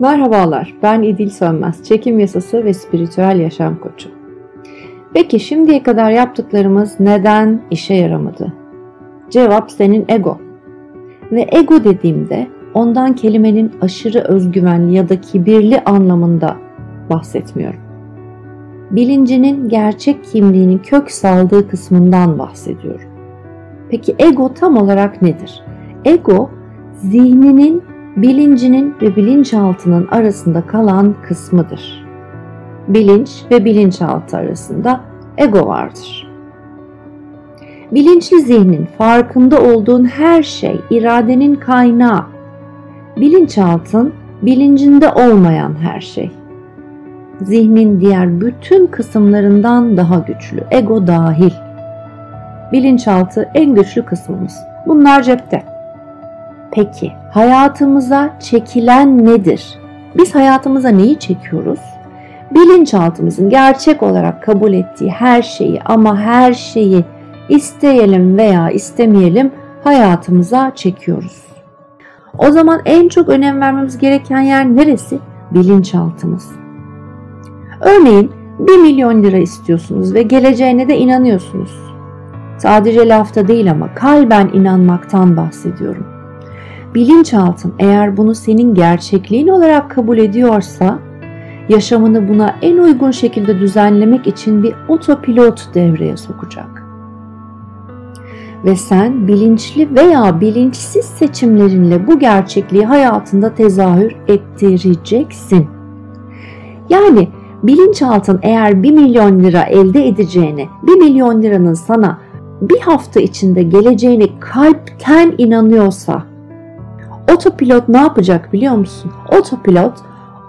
Merhabalar, ben İdil Sönmez, çekim yasası ve spiritüel yaşam koçu. Peki şimdiye kadar yaptıklarımız neden işe yaramadı? Cevap senin ego. Ve ego dediğimde ondan kelimenin aşırı özgüvenli ya da kibirli anlamında bahsetmiyorum. Bilincinin gerçek kimliğinin kök saldığı kısmından bahsediyorum. Peki ego tam olarak nedir? Ego zihninin bilincinin ve bilinçaltının arasında kalan kısmıdır. Bilinç ve bilinçaltı arasında ego vardır. Bilinçli zihnin farkında olduğun her şey iradenin kaynağı. Bilinçaltın bilincinde olmayan her şey. Zihnin diğer bütün kısımlarından daha güçlü, ego dahil. Bilinçaltı en güçlü kısmımız. Bunlar cepte. Peki hayatımıza çekilen nedir? Biz hayatımıza neyi çekiyoruz? Bilinçaltımızın gerçek olarak kabul ettiği her şeyi ama her şeyi isteyelim veya istemeyelim hayatımıza çekiyoruz. O zaman en çok önem vermemiz gereken yer neresi? Bilinçaltımız. Örneğin 1 milyon lira istiyorsunuz ve geleceğine de inanıyorsunuz. Sadece lafta değil ama kalben inanmaktan bahsediyorum bilinçaltın eğer bunu senin gerçekliğin olarak kabul ediyorsa yaşamını buna en uygun şekilde düzenlemek için bir otopilot devreye sokacak. Ve sen bilinçli veya bilinçsiz seçimlerinle bu gerçekliği hayatında tezahür ettireceksin. Yani bilinçaltın eğer 1 milyon lira elde edeceğine, 1 milyon liranın sana bir hafta içinde geleceğine kalpten inanıyorsa Otopilot ne yapacak biliyor musun? Otopilot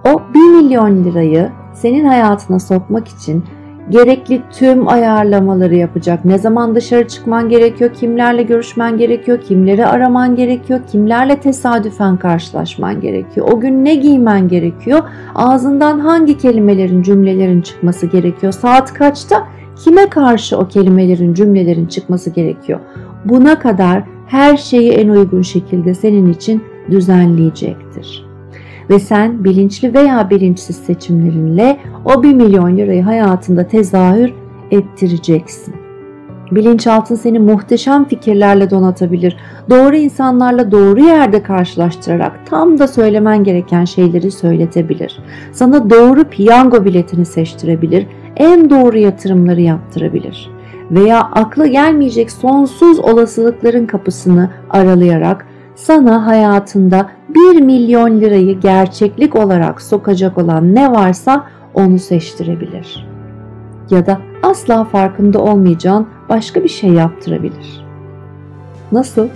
o 1 milyon lirayı senin hayatına sokmak için gerekli tüm ayarlamaları yapacak. Ne zaman dışarı çıkman gerekiyor, kimlerle görüşmen gerekiyor, kimleri araman gerekiyor, kimlerle tesadüfen karşılaşman gerekiyor. O gün ne giymen gerekiyor, ağzından hangi kelimelerin, cümlelerin çıkması gerekiyor, saat kaçta kime karşı o kelimelerin, cümlelerin çıkması gerekiyor. Buna kadar her şeyi en uygun şekilde senin için düzenleyecektir. Ve sen bilinçli veya bilinçsiz seçimlerinle o 1 milyon lirayı hayatında tezahür ettireceksin. Bilinçaltın seni muhteşem fikirlerle donatabilir. Doğru insanlarla doğru yerde karşılaştırarak tam da söylemen gereken şeyleri söyletebilir. Sana doğru piyango biletini seçtirebilir. En doğru yatırımları yaptırabilir. Veya akla gelmeyecek sonsuz olasılıkların kapısını aralayarak sana hayatında 1 milyon lirayı gerçeklik olarak sokacak olan ne varsa onu seçtirebilir. Ya da asla farkında olmayacağın başka bir şey yaptırabilir. Nasıl?